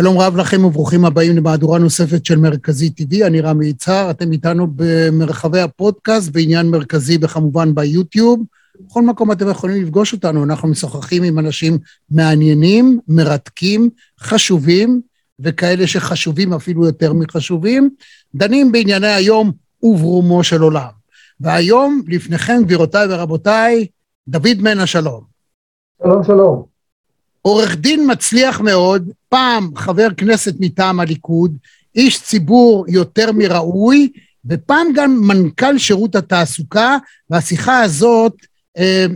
שלום רב לכם וברוכים הבאים למהדורה נוספת של מרכזי TV, אני רמי יצהר, אתם איתנו במרחבי הפודקאסט בעניין מרכזי וכמובן ביוטיוב. בכל מקום אתם יכולים לפגוש אותנו, אנחנו משוחחים עם אנשים מעניינים, מרתקים, חשובים, וכאלה שחשובים אפילו יותר מחשובים, דנים בענייני היום וברומו של עולם. והיום, לפניכם, גבירותיי ורבותיי, דוד מנה שלום. שלום, שלום. עורך דין מצליח מאוד, פעם חבר כנסת מטעם הליכוד, איש ציבור יותר מראוי, ופעם גם מנכ"ל שירות התעסוקה, והשיחה הזאת, אה,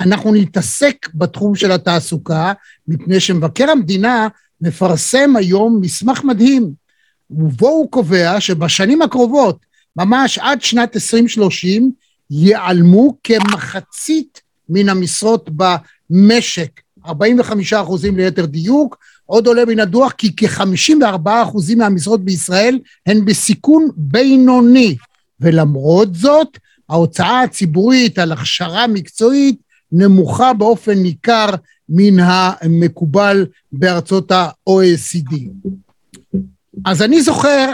אנחנו נתעסק בתחום של התעסוקה, מפני שמבקר המדינה מפרסם היום מסמך מדהים, ובו הוא קובע שבשנים הקרובות, ממש עד שנת 2030, ייעלמו כמחצית מן המשרות במשק 45 אחוזים ליתר דיוק. עוד עולה מן הדוח כי כ-54 אחוזים מהמשרות בישראל הן בסיכון בינוני, ולמרות זאת, ההוצאה הציבורית על הכשרה מקצועית נמוכה באופן ניכר מן המקובל בארצות ה-OECD. אז אני זוכר,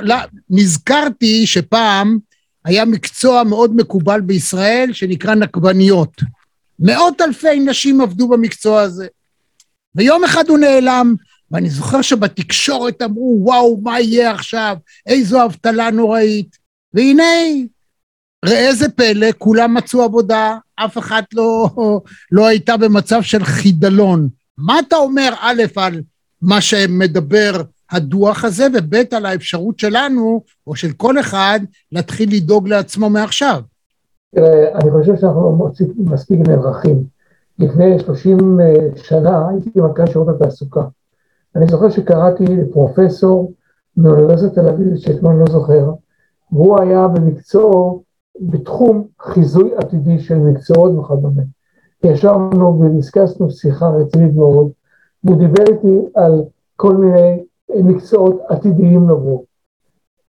נזכרתי שפעם היה מקצוע מאוד מקובל בישראל שנקרא נקבניות. מאות אלפי נשים עבדו במקצוע הזה. ויום אחד הוא נעלם, ואני זוכר שבתקשורת אמרו, וואו, מה יהיה עכשיו? איזו אבטלה נוראית. והנה, ראה זה פלא, כולם מצאו עבודה, אף אחת לא, לא הייתה במצב של חידלון. מה אתה אומר, א', על מה שמדבר הדוח הזה, וב', על האפשרות שלנו, או של כל אחד, להתחיל לדאוג לעצמו מעכשיו? תראה, אני חושב שאנחנו מספיק נערכים. לפני 30 אה, שנה הייתי מנכ"ל שירות התעסוקה. אני זוכר שקראתי לפרופסור מאוניברסיטת תל אביב, שאתמול לא זוכר, והוא היה במקצוע, בתחום חיזוי עתידי של מקצועות וכדומה. ישבנו ודיסקסנו שיחה רצינית מאוד, והוא דיבר איתי על כל מיני מקצועות עתידיים לבוא,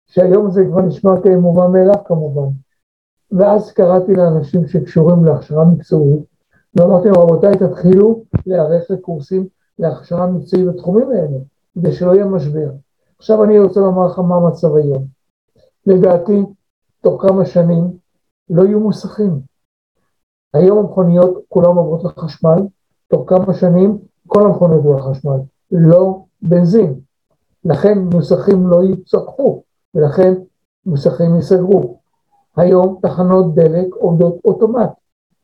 שהיום זה כבר נשמע כמובן מאליו כמובן. ואז קראתי לאנשים שקשורים להכשרה מקצועית, ואמרתי להם, רבותיי, תתחילו להיערך לקורסים להכשרה מקצועית בתחומים האלה, כדי שלא יהיה משבר. עכשיו אני רוצה לומר לך מה המצב היום. לדעתי, תוך כמה שנים לא יהיו מוסכים. היום המכוניות כולן עוברות לחשמל, תוך כמה שנים כל המכוניות עוברות לחשמל, לא בנזין. לכן מוסכים לא יצטרכו, ולכן מוסכים ייסגרו. היום תחנות דלק עובדות אוטומט.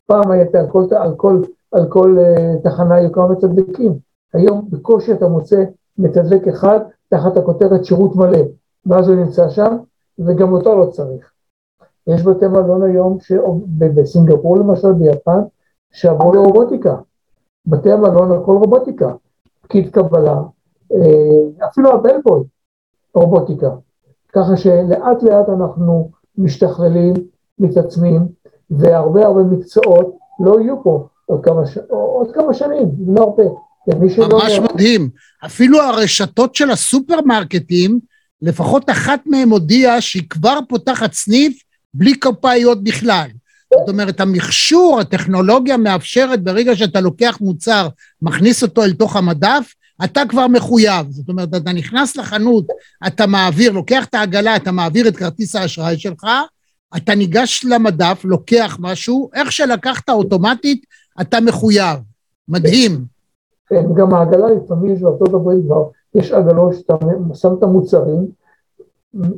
פעם היית על כל, על כל, על כל uh, תחנה היו כמה מתדלקים, היום בקושי אתה מוצא מתדלק אחד תחת הכותרת שירות מלא, ואז הוא נמצא שם, וגם אותו לא צריך. יש בתי מלון היום, בסינגפור למשל, ביפן, שעברו לרובוטיקה. בתי המלון הכל רובוטיקה. פקיד קבלה, אה, אפילו הבלבוי, רובוטיקה. ככה שלאט לאט אנחנו משתכללים, מתעצמים, והרבה הרבה מקצועות לא יהיו פה עוד כמה, ש... עוד כמה שנים, לא הרבה. ממש לא... מדהים. אפילו הרשתות של הסופרמרקטים, לפחות אחת מהן הודיעה שהיא כבר פותחת סניף בלי קופאיות בכלל. זאת אומרת, המכשור, הטכנולוגיה מאפשרת ברגע שאתה לוקח מוצר, מכניס אותו אל תוך המדף, אתה כבר מחויב. זאת אומרת, אתה נכנס לחנות, אתה מעביר, לוקח את העגלה, אתה מעביר את כרטיס האשראי שלך, אתה ניגש למדף, לוקח משהו, איך שלקחת אוטומטית, אתה מחויב. מדהים. כן, גם העגלה לפעמים בארצות הברית כבר, יש עגלות שאתה שם את המוצרים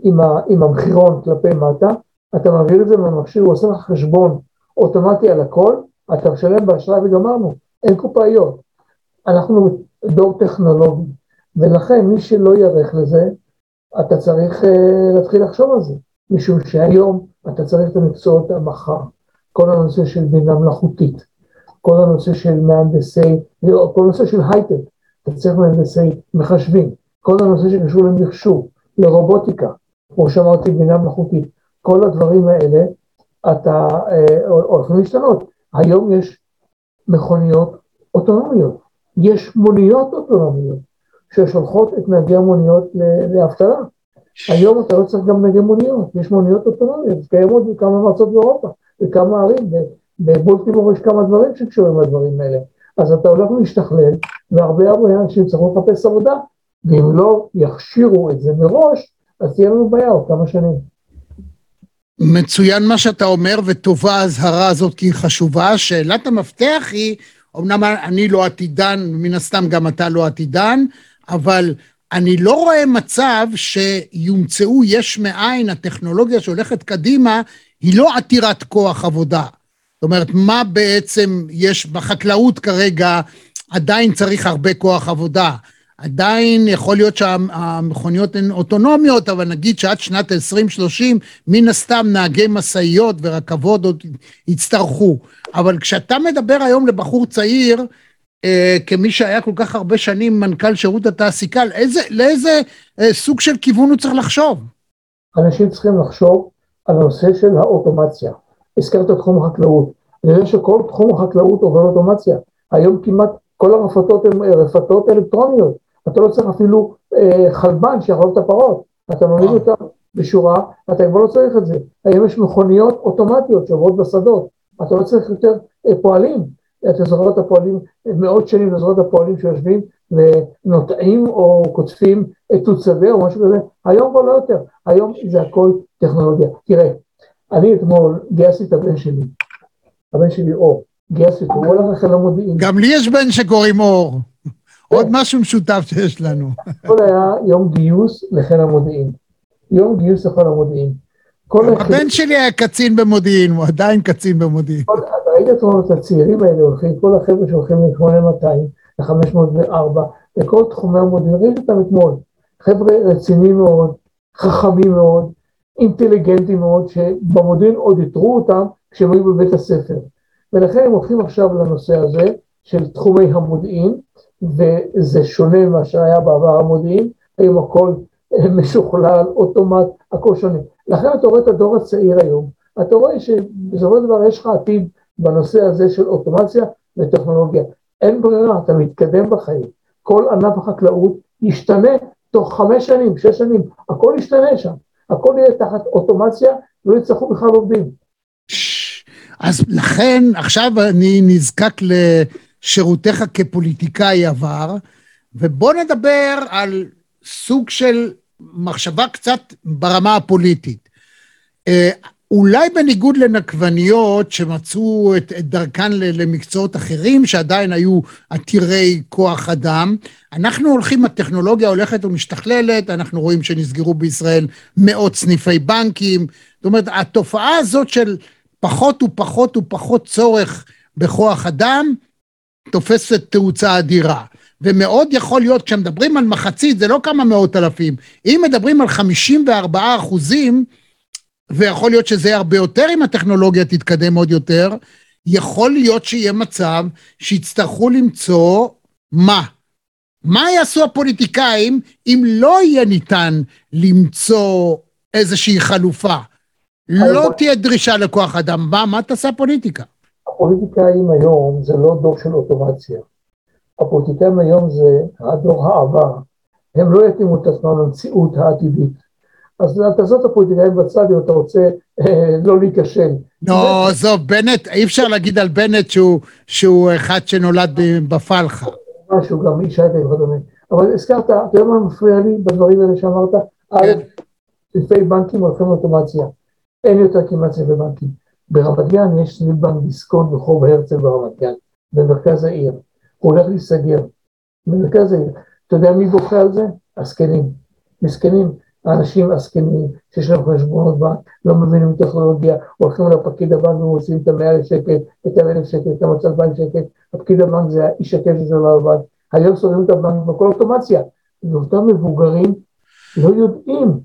עם, ה, עם המחירון כלפי מטה, אתה מעביר את זה מהמכשיר, הוא עושה לך חשבון אוטומטי על הכל, אתה משלם באשראי וגמרנו, אין קופאיות. אנחנו דור טכנולוגי, ולכן מי שלא ייערך לזה, אתה צריך uh, להתחיל לחשוב על זה, משום שהיום אתה צריך את המקצועות המחר, כל הנושא של בינה מלאכותית, כל הנושא של מהנדסי, כל הנושא של הייטק, אתה צריך מהנדסי מחשבים, כל הנושא שקשור למחשוב, לרובוטיקה, כמו שאמרתי, בינה מלאכותית, כל הדברים האלה, אתה אה, הולכים להשתנות. היום יש מכוניות אוטונומיות, יש מוניות אוטונומיות ששולחות את נהגי המוניות לאבטלה. היום אתה לא צריך גם נהגי מוניות, יש מוניות אוטונומיות, קיימות בכמה ארצות באירופה, בכמה ערים, בבולטימור יש כמה דברים שקשורים לדברים האלה. אז אתה הולך להשתכלל, והרבה הרבה אנשים צריכים לחפש עבודה, ואם לא יכשירו את זה מראש, אז תהיה לנו בעיה עוד כמה שנים. מצוין מה שאתה אומר, וטובה האזהרה הזאת כי היא חשובה. שאלת המפתח היא, אמנם אני לא עתידן, מן הסתם גם אתה לא עתידן, אבל אני לא רואה מצב שיומצאו יש מאין, הטכנולוגיה שהולכת קדימה, היא לא עתירת כוח עבודה. זאת אומרת, מה בעצם יש בחקלאות כרגע, עדיין צריך הרבה כוח עבודה. עדיין יכול להיות שהמכוניות הן אוטונומיות, אבל נגיד שעד שנת 2030, מן הסתם נהגי משאיות ורכבות עוד יצטרכו. אבל כשאתה מדבר היום לבחור צעיר, כמי שהיה כל כך הרבה שנים מנכ"ל שירות התעסיקה, לאיזה, לאיזה אה, סוג של כיוון הוא צריך לחשוב? אנשים צריכים לחשוב על הנושא של האוטומציה. הזכרת את תחום החקלאות. אני יודע שכל תחום החקלאות עובר אוטומציה. היום כמעט כל הרפתות הן אה, רפתות אלקטרוניות. אתה לא צריך אפילו אה, חלבן שיחלוב את הפרות. אתה מעמיד אותם בשורה, אתה כבר לא צריך את זה. היום יש מכוניות אוטומטיות שעוברות בשדות. אתה לא צריך יותר אה, פועלים. את הפועלים, מאות שנים את הפועלים שיושבים ונוטעים או קוטפים את תוצבי או משהו כזה. היום כבר לא יותר. היום זה הכל טכנולוגיה. תראה, אני אתמול גייסתי את הבן שלי, הבן שלי אור, גייסתי אותו, הוא הולך לחיל המודיעין. גם לי יש בן שקוראים אור. עוד משהו משותף שיש לנו. אתמול היה יום גיוס לחיל המודיעין. יום גיוס לחיל המודיעין. הבן שלי היה קצין במודיעין, הוא עדיין קצין במודיעין. ראית אתמול את הצעירים האלה הולכים, כל החבר'ה שהולכים ל-8200, ל-504, לכל תחומי המודיעין, ראיתי אותם אתמול. חבר'ה רציניים מאוד, חכמים מאוד, אינטליגנטים מאוד, שבמודיעין עוד איתרו אותם כשהם היו בבית הספר. ולכן הם הולכים עכשיו לנושא הזה של תחומי המודיעין, וזה שונה ממה שהיה בעבר המודיעין, היום הכל משוכלל, אוטומט, הכל שונה. לכן אתה רואה את הדור הצעיר היום, אתה רואה שבסופו של דבר יש לך עתיד בנושא הזה של אוטומציה וטכנולוגיה. אין ברירה, אתה מתקדם בחיים. כל ענף החקלאות ישתנה תוך חמש שנים, שש שנים, הכל ישתנה שם. הכל יהיה תחת אוטומציה, לא יצטרכו בכלל עובדים. אז לכן עכשיו אני נזקק לשירותיך כפוליטיקאי עבר, ובוא נדבר על סוג של מחשבה קצת ברמה הפוליטית. אולי בניגוד לנקבניות שמצאו את, את דרכן למקצועות אחרים שעדיין היו עתירי כוח אדם, אנחנו הולכים, הטכנולוגיה הולכת ומשתכללת, אנחנו רואים שנסגרו בישראל מאות סניפי בנקים, זאת אומרת התופעה הזאת של פחות ופחות ופחות צורך בכוח אדם תופסת תאוצה אדירה. ומאוד יכול להיות, כשמדברים על מחצית, זה לא כמה מאות אלפים. אם מדברים על 54 אחוזים, ויכול להיות שזה יהיה הרבה יותר אם הטכנולוגיה תתקדם עוד יותר, יכול להיות שיהיה מצב שיצטרכו למצוא מה? מה יעשו הפוליטיקאים אם לא יהיה ניתן למצוא איזושהי חלופה? לא תהיה דרישה לכוח אדם, מה, מה תעשה הפוליטיקה? הפוליטיקאים היום זה לא דור של אוטומציה. הפוליטיקאים היום זה הדור העבר. הם לא יתאימו את עצמם למציאות העתידית. אז תעזוב את הפוליטיקאים בצד אם אתה רוצה אה, לא להיכשל. לא, עזוב, בנט, אי אפשר להגיד על בנט שהוא, אחד שנולד בפלחה. משהו, גם איש הייטק וכדומה. אבל הזכרת, אתה יודע מה מפריע לי בדברים האלה שאמרת? כן. סניפי בנקים הולכים לאוטומציה. אין יותר כמעט סניפי בנקים. ברמת גן יש סניף בנק דיסקונט ברחוב הרצל ברמת גן, במרכז העיר. הוא הולך להיסגר. במרכז העיר. אתה יודע מי בוכה על זה? הזקנים. מסכנים. האנשים הזקנים שיש להם חשבונות בנק, לא מבינים טכנולוגיה, הולכים לפקיד הבנק ומוצאים את המאה אלף שקל, את המאה אלף שקל, את המצב בנק שקל, הפקיד הבנק זה האיש הכסף שלו בבנק, היום סוגרים את הבנק בכל אוטומציה, ואותם מבוגרים לא יודעים,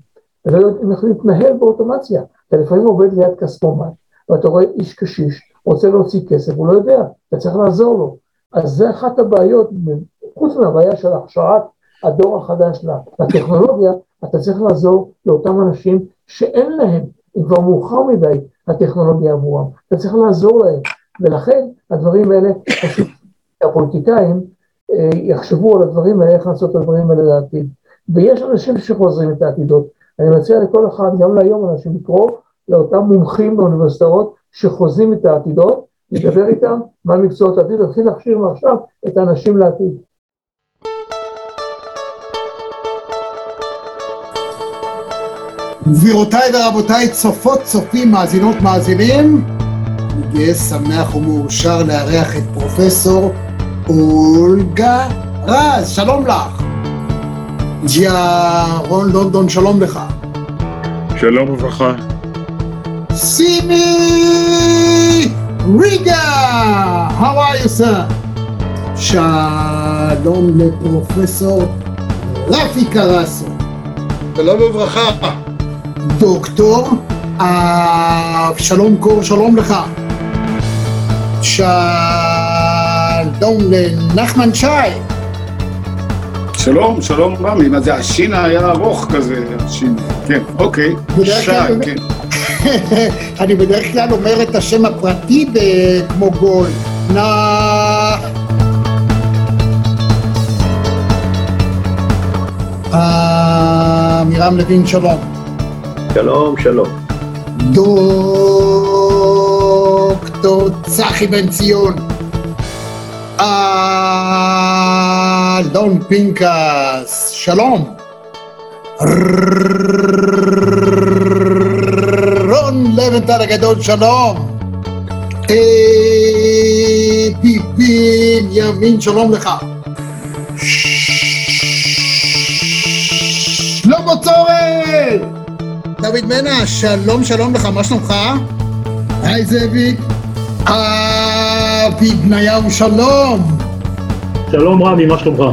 לא יודעים איך להתנהל באוטומציה, אתה לפעמים עובד ליד כספומט, ואתה רואה איש קשיש, רוצה להוציא כסף, הוא לא יודע, אתה צריך לעזור לו, אז זה אחת הבעיות, חוץ מהבעיה של הכשרת הדור החדש לטכנולוגיה, אתה צריך לעזור לאותם אנשים שאין להם, אם כבר מאוחר מדי, הטכנולוגיה עבורם. אתה צריך לעזור להם, ולכן הדברים האלה, הפוליטיקאים אה, יחשבו על הדברים האלה, איך לעשות את הדברים האלה לעתיד. ויש אנשים שחוזרים את העתידות. אני מציע לכל אחד, גם להיום אנשים, לקרוא לאותם מומחים באוניברסיטאות שחוזים את העתידות, לדבר איתם מה מקצועות העתיד, להתחיל להכשיר מעכשיו את האנשים לעתיד. גבירותיי ורבותיי, צופות, צופים, מאזינות, מאזינים, אני גאה, שמח ומאושר לארח את פרופסור אולגה רז, שלום לך. ג'יה רון לונדון, שלום לך. שלום וברכה. סימי ריגה, how are you sir? שלום לפרופסור רפי קרסו. שלום וברכה. דוקטור אבשלום קור, שלום לך. שלום לנחמן שי. שלום, שלום רמי, מה זה, השין היה ארוך כזה, השין, כן, אוקיי, שי, כן. אני בדרך כלל אומר את השם הפרטי כמו גול. נח... עמירם לוין, שלום. שלום, שלום. דוקטור צחי בן ציון. אלון פינקס, שלום. רון לבנטל הגדול, שלום. ביבין ימין, שלום לך. שלמה צורן! דוד מנע, שלום שלום לך, מה שלומך? היי זאביק. אבי בניהו, שלום. שלום רמי, מה שלומך?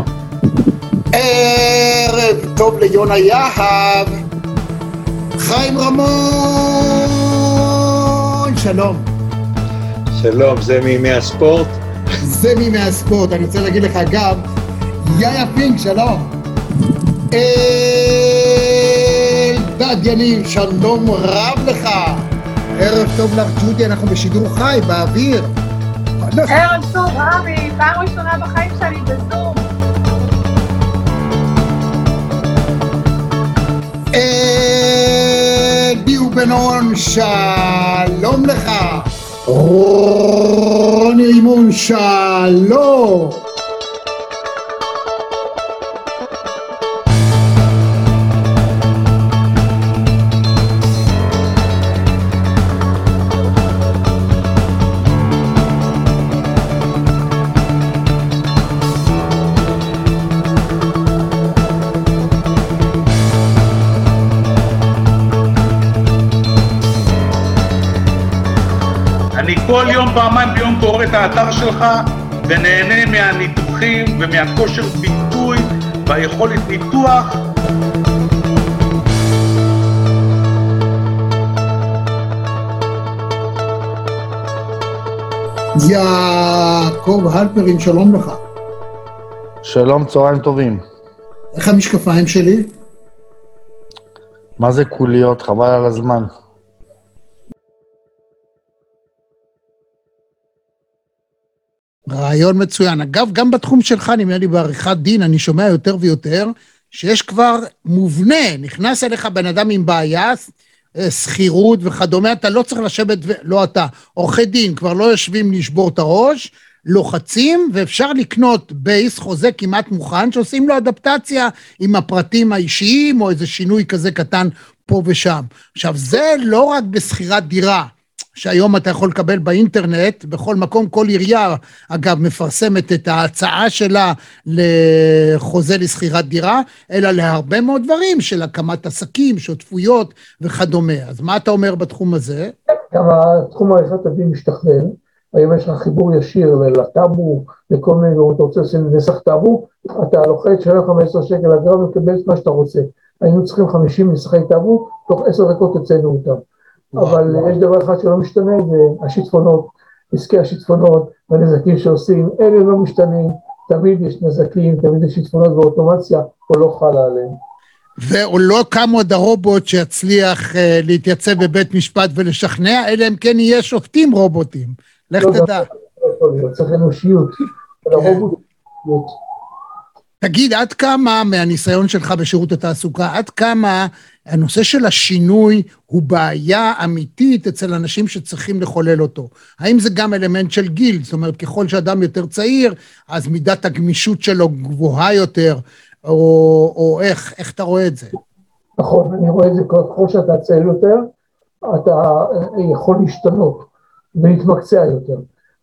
ערב טוב ליונה יהב. חיים רמון, שלום. שלום, זה מימי הספורט? זה מימי הספורט, אני רוצה להגיד לך גם, יאיה פינק, שלום. אלדד יניב, שלום רב לך. ערב טוב לך, ג'ודי, אנחנו בשידור חי, באוויר. ערב טוב, רמי, פעם ראשונה בחיים שלי בזום. ביו בן-און, שלום לך. רוני רימון, שלום. פעמיים ביום קורא את האתר שלך ונהנה מהניתוחים ומהכושר ביטוי והיכולת ניתוח. יעקב הלפרין, שלום לך. שלום, צהריים טובים. איך המשקפיים שלי? מה זה קוליות? חבל על הזמן. רעיון מצוין. אגב, גם בתחום שלך, נדמה לי בעריכת דין, אני שומע יותר ויותר, שיש כבר מובנה, נכנס אליך בן אדם עם בעיה, שכירות וכדומה, אתה לא צריך לשבת, ו... לא אתה, עורכי דין כבר לא יושבים לשבור את הראש, לוחצים, ואפשר לקנות בייס חוזה כמעט מוכן, שעושים לו אדפטציה עם הפרטים האישיים, או איזה שינוי כזה קטן פה ושם. עכשיו, זה לא רק בשכירת דירה, שהיום אתה יכול לקבל באינטרנט, בכל מקום, כל עירייה, אגב, מפרסמת את ההצעה שלה לחוזה לשכירת דירה, אלא להרבה מאוד דברים של הקמת עסקים, שותפויות וכדומה. אז מה אתה אומר בתחום הזה? גם התחום העריכת הדין משתכלל, היום יש לך חיבור ישיר לטאבו, לכל מיני, אם אתה רוצה לעשות נסח טאבו, אתה לוחץ, שלם 15 שקל אגרה ומקבל את מה שאתה רוצה. היינו צריכים 50 נסחי טאבו, תוך 10 דקות הוצאנו אותם. אבל יש דבר אחד שלא משתנה, זה השיטפונות, עסקי השיטפונות והנזקים שעושים, אלה לא משתנים, תמיד יש נזקים, תמיד יש שיטפונות ואוטומציה, או לא חלה עליהם. ולא קם עוד הרובוט שיצליח uh, להתייצב בבית משפט ולשכנע, אלא אם כן יהיה שופטים רובוטים. לך לא, תדע. לא צריך אנושיות. הרובוט... תגיד, עד כמה מהניסיון שלך בשירות התעסוקה, עד כמה הנושא של השינוי הוא בעיה אמיתית אצל אנשים שצריכים לחולל אותו? האם זה גם אלמנט של גיל? זאת אומרת, ככל שאדם יותר צעיר, אז מידת הגמישות שלו גבוהה יותר, או, או איך, איך אתה רואה את זה? נכון, אני רואה את זה ככל שאתה צעיר יותר, אתה יכול להשתנות ולהתמקצע יותר.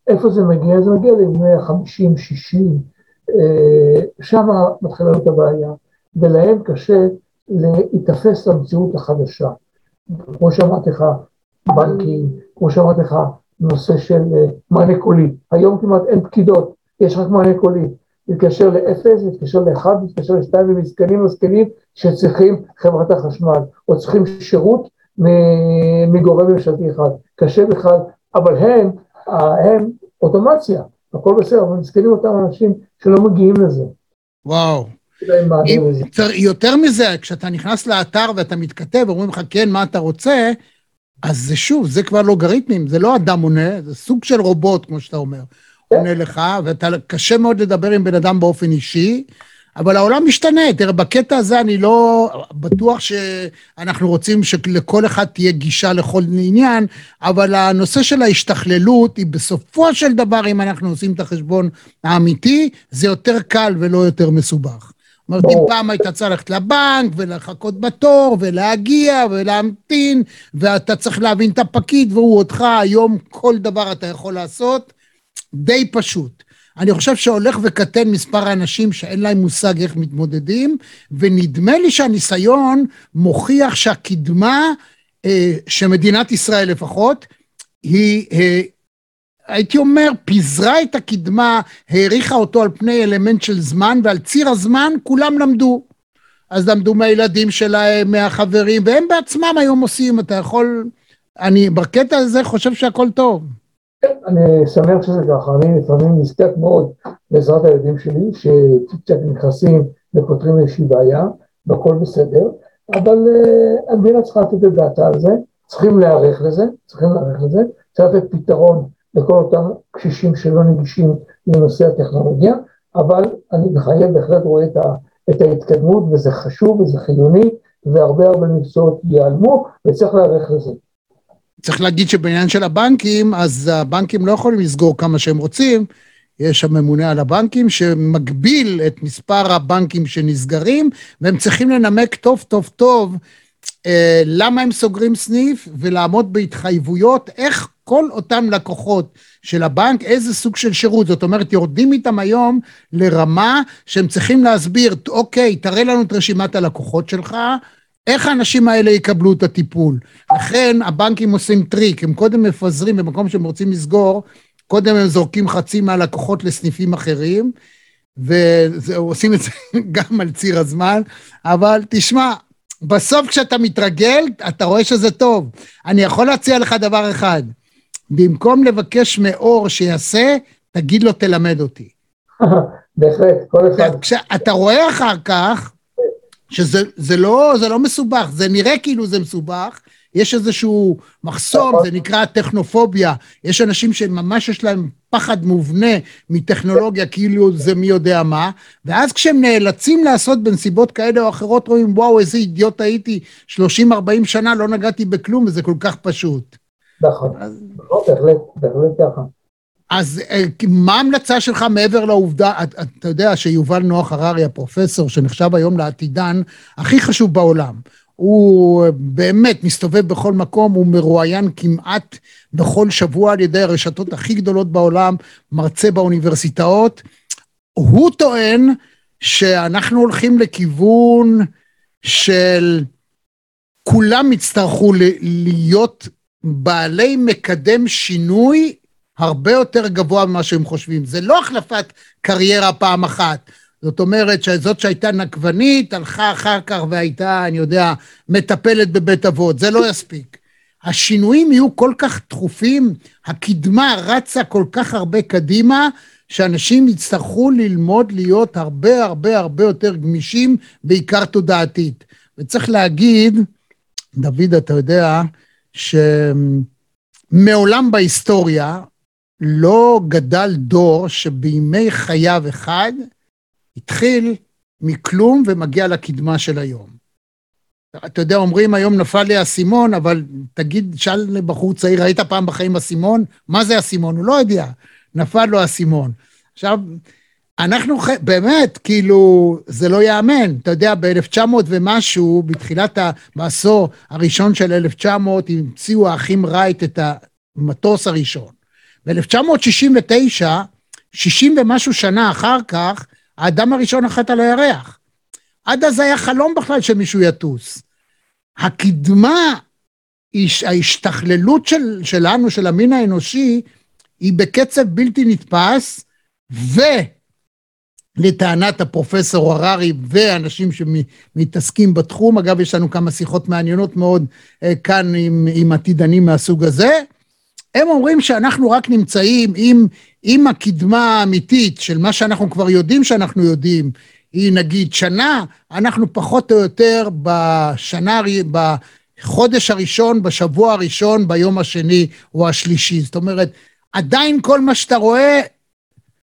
איפה זה מגיע? זה מגיע לבני ה-50, 60, שם מתחילה להיות הבעיה, ולהם קשה להיתפס למציאות החדשה. כמו שאמרתי לך, בנקים, כמו שאמרתי לך, נושא של אה, מענה קולי. היום כמעט אין פקידות, יש רק מענה קולי. להתקשר לאפס, להתקשר לאחד, להתקשר לשתיים, ומסכנים מסכנים שצריכים חברת החשמל, או צריכים שירות מגורם ממשלתי אחד. קשה בכלל, אבל הם, הם אוטומציה, הכל בסדר, אבל מסכנים אותם אנשים שלא מגיעים לזה. וואו. יותר מזה, כשאתה נכנס לאתר ואתה מתכתב, אומרים לך, כן, מה אתה רוצה, אז זה שוב, זה כבר לוגריתמים, זה לא אדם עונה, זה סוג של רובוט, כמו שאתה אומר. עונה לך, ואתה, קשה מאוד לדבר עם בן אדם באופן אישי, אבל העולם משתנה. תראה, בקטע הזה אני לא בטוח שאנחנו רוצים שלכל אחד תהיה גישה לכל עניין, אבל הנושא של ההשתכללות היא בסופו של דבר, אם אנחנו עושים את החשבון האמיתי, זה יותר קל ולא יותר מסובך. אומרת, אם פעם היית צריך ללכת לבנק ולחכות בתור ולהגיע ולהמתין, ואתה צריך להבין את הפקיד והוא אותך, היום כל דבר אתה יכול לעשות, די פשוט. אני חושב שהולך וקטן מספר האנשים שאין להם מושג איך מתמודדים, ונדמה לי שהניסיון מוכיח שהקדמה, אה, שמדינת ישראל לפחות, היא, אה, הייתי אומר, פיזרה את הקדמה, העריכה אותו על פני אלמנט של זמן, ועל ציר הזמן כולם למדו. אז למדו מהילדים שלהם, מהחברים, והם בעצמם היום עושים, אתה יכול... אני בקטע הזה חושב שהכל טוב. כן, אני שמח שזה ככה, אני לפעמים נזקק מאוד בעזרת הילדים שלי, שקצת נכנסים ופותרים איזושהי בעיה, והכל בסדר, אבל uh, המדינה צריכה לתת את דעתה על זה, צריכים להיערך לזה, צריכים להיערך לזה, צריך לתת פתרון לכל אותם קשישים שלא נגישים לנושא הטכנולוגיה, אבל אני מחייב, בהחלט רואה את, ה, את ההתקדמות, וזה חשוב וזה חיוני, והרבה הרבה מקצועות ייעלמו, וצריך להיערך לזה. צריך להגיד שבעניין של הבנקים, אז הבנקים לא יכולים לסגור כמה שהם רוצים, יש הממונה על הבנקים שמגביל את מספר הבנקים שנסגרים, והם צריכים לנמק טוב טוב טוב אה, למה הם סוגרים סניף ולעמוד בהתחייבויות, איך כל אותם לקוחות של הבנק, איזה סוג של שירות. זאת אומרת, יורדים איתם היום לרמה שהם צריכים להסביר, אוקיי, תראה לנו את רשימת הלקוחות שלך, איך האנשים האלה יקבלו את הטיפול? לכן הבנקים עושים טריק, הם קודם מפזרים במקום שהם רוצים לסגור, קודם הם זורקים חצי מהלקוחות לסניפים אחרים, ועושים את זה גם על ציר הזמן, אבל תשמע, בסוף כשאתה מתרגל, אתה רואה שזה טוב. אני יכול להציע לך דבר אחד, במקום לבקש מאור שיעשה, תגיד לו תלמד אותי. בהחלט, כל אחד. כשאתה רואה אחר כך, שזה זה לא, זה לא מסובך, זה נראה כאילו זה מסובך, יש איזשהו מחסום, זה נקרא טכנופוביה. יש אנשים שממש יש להם פחד מובנה מטכנולוגיה, כאילו זה מי יודע מה, ואז כשהם נאלצים לעשות בנסיבות כאלה או אחרות, רואים, וואו, איזה אידיוט הייתי, 30-40 שנה לא נגעתי בכלום, וזה כל כך פשוט. נכון, לא, בהחלט, בהחלט ככה. אז אה, מה ההמלצה שלך מעבר לעובדה, אתה יודע שיובל נוח הררי, הפרופסור, שנחשב היום לעתידן הכי חשוב בעולם, הוא באמת מסתובב בכל מקום, הוא מרואיין כמעט בכל שבוע על ידי הרשתות הכי גדולות בעולם, מרצה באוניברסיטאות. הוא טוען שאנחנו הולכים לכיוון של כולם יצטרכו להיות בעלי מקדם שינוי הרבה יותר גבוה ממה שהם חושבים. זה לא החלפת קריירה פעם אחת. זאת אומרת שזאת שהייתה נקבנית, הלכה אחר כך והייתה, אני יודע, מטפלת בבית אבות, זה לא יספיק. השינויים יהיו כל כך תכופים, הקדמה רצה כל כך הרבה קדימה, שאנשים יצטרכו ללמוד להיות הרבה הרבה הרבה יותר גמישים, בעיקר תודעתית. וצריך להגיד, דוד, אתה יודע, שמעולם בהיסטוריה לא גדל דור שבימי חייו אחד התחיל מכלום ומגיע לקדמה של היום. אתה יודע, אומרים היום נפל לי האסימון, אבל תגיד, שאל לבחור צעיר, ראית פעם בחיים אסימון? מה זה אסימון? הוא לא יודע, נפל לו האסימון. עכשיו, אנחנו, ח- באמת, כאילו, זה לא ייאמן. אתה יודע, ב-1900 ומשהו, בתחילת ה- בעשור הראשון של 1900, המציאו האחים רייט את המטוס הראשון. ב-1969, 60 ומשהו שנה אחר כך, האדם הראשון נחת על הירח. עד אז היה חלום בכלל שמישהו יטוס. הקדמה, הש- ההשתכללות של, שלנו, של המין האנושי, היא בקצב בלתי נתפס, ולטענת הפרופסור הררי ואנשים שמתעסקים בתחום, אגב, יש לנו כמה שיחות מעניינות מאוד אה, כאן עם, עם עתידנים מהסוג הזה, הם אומרים שאנחנו רק נמצאים עם, עם הקדמה האמיתית של מה שאנחנו כבר יודעים שאנחנו יודעים, היא נגיד שנה, אנחנו פחות או יותר בשנה, בחודש הראשון, בשבוע הראשון, ביום השני או השלישי. זאת אומרת, עדיין כל מה שאתה רואה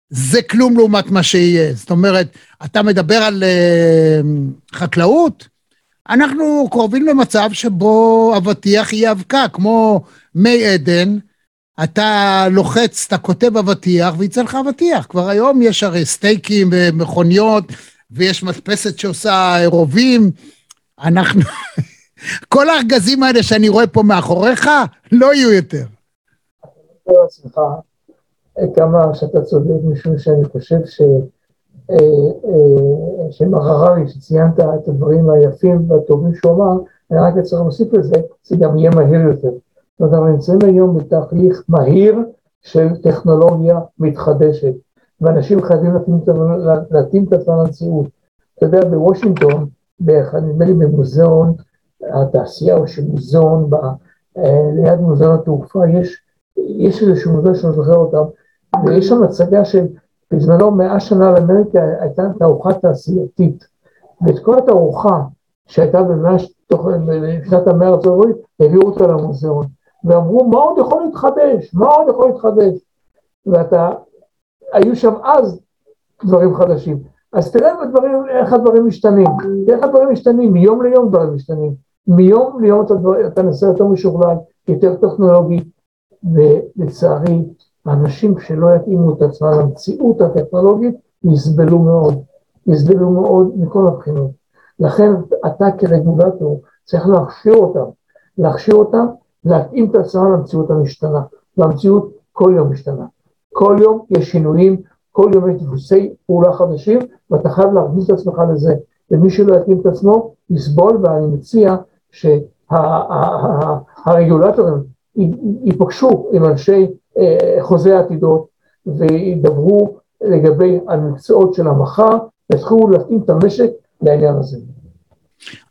זה כלום לעומת מה שיהיה. זאת אומרת, אתה מדבר על uh, חקלאות, אנחנו קרובים למצב שבו אבטיח יהיה אבקה, כמו מי עדן, אתה לוחץ, אתה כותב אבטיח ויצא לך אבטיח. כבר היום יש הרי סטייקים ומכוניות, ויש מדפסת שעושה רובים. אנחנו... כל הארגזים האלה שאני רואה פה מאחוריך, לא יהיו יותר. סליחה, כמה שאתה צודק, משום שאני חושב ש... אה, אה, שמר הררי, שציינת את הדברים היפים והטובים שהוא אמר, אני רק צריך להוסיף לזה, זה גם יהיה מהיר יותר. אומרת, אנחנו נמצאים היום בתהליך מהיר של טכנולוגיה מתחדשת, ואנשים חייבים להתאים את- עצמם למציאות. אתה יודע, בוושינגטון, נדמה לי במוזיאון התעשייה, או שמוזיאון, ב- אה, ליד מוזיאון התעופה, יש, יש איזשהו מוזיאון שאני זוכר אותם, ויש שם הצגה של בזמנו מאה שנה לאמריקה הייתה תערוכה תעשייתית, ואת כל התערוכה שהייתה במאה, בשנת המאה הארצות הברית, העבירו אותה למוזיאון, ואמרו מה עוד יכול להתחדש, מה עוד יכול להתחדש, ואתה, היו שם אז דברים חדשים, אז תראה בדברים, איך הדברים משתנים, איך הדברים משתנים, מיום ליום דברים משתנים, מיום ליום אתה, אתה נעשה יותר משוכלל, יותר טכנולוגי, ולצערי האנשים שלא יתאימו את עצמם למציאות הטכנולוגית יסבלו מאוד, יסבלו מאוד מכל הבחינות. לכן אתה כרגולטור צריך להכשיר אותם, להכשיר אותם, להתאים את עצמם למציאות המשתנה, והמציאות כל יום משתנה. כל יום יש שינויים, כל יום יש דפוסי פעולה חדשים, ואתה חייב להרגיש את עצמך לזה. ומי שלא יתאים את עצמו יסבול, ואני מציע שהרגולטורים ייפגשו עם אנשי אה, חוזה העתידות וידברו לגבי המקצועות של המחר, יתחילו להתאים את המשק לעניין הזה.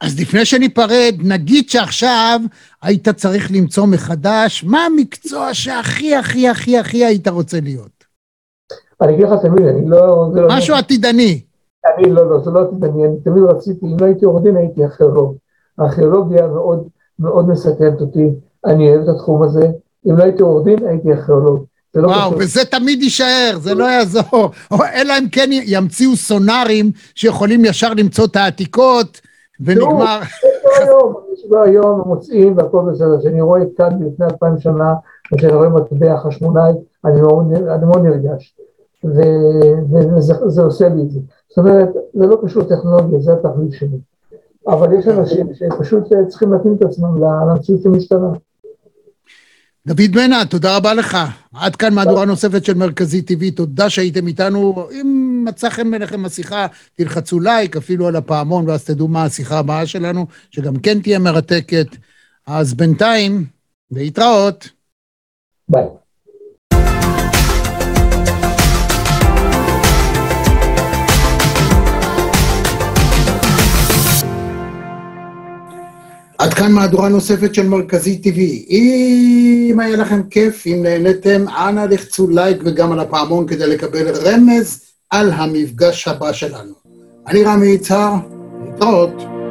אז לפני שניפרד, נגיד שעכשיו היית צריך למצוא מחדש, מה המקצוע שהכי הכי הכי הכי היית רוצה להיות? אני אגיד לך תמיד, אני לא... לא משהו עתידני. אני לא, לא, זה לא עתידני, אני תמיד רציתי, אם לא הייתי עורך דין הייתי ארכיאולוג. הארכיאולוגיה מאוד מאוד מסקרנת אותי, אני אוהב את התחום הזה, אם לא הייתי עורך דין הייתי ארכיאולוג. לא וואו, קשור. וזה תמיד יישאר, זה לא יעזור. אלא אם כן ימציאו סונארים שיכולים ישר למצוא את העתיקות, ונגמר. יש היום, יש כבר היום, מוצאים והכל בסדר. כשאני רואה כאן לפני אלפיים שנה, כשאני רואה מטבע חשמונאי, אני מאוד, נרגש. וזה זה עושה לי את זה. זאת אומרת, זה לא קשור לטכנולוגיה, זה התכלית שלי. אבל יש אנשים שפשוט צריכים להתאים את עצמם למציאות שמשתנה. דוד מנע, תודה רבה לך. עד כאן מהדורה נוספת של מרכזי TV, תודה שהייתם איתנו. אם מצא חן בעיניכם השיחה, תלחצו לייק, אפילו על הפעמון, ואז תדעו מה השיחה הבאה שלנו, שגם כן תהיה מרתקת. אז בינתיים, להתראות. ביי. עד כאן מהדורה נוספת של מרכזי TV. אם היה לכם כיף, אם נהניתם, אנא לחצו לייק וגם על הפעמון כדי לקבל רמז על המפגש הבא שלנו. אני רמי יצהר, להתראות.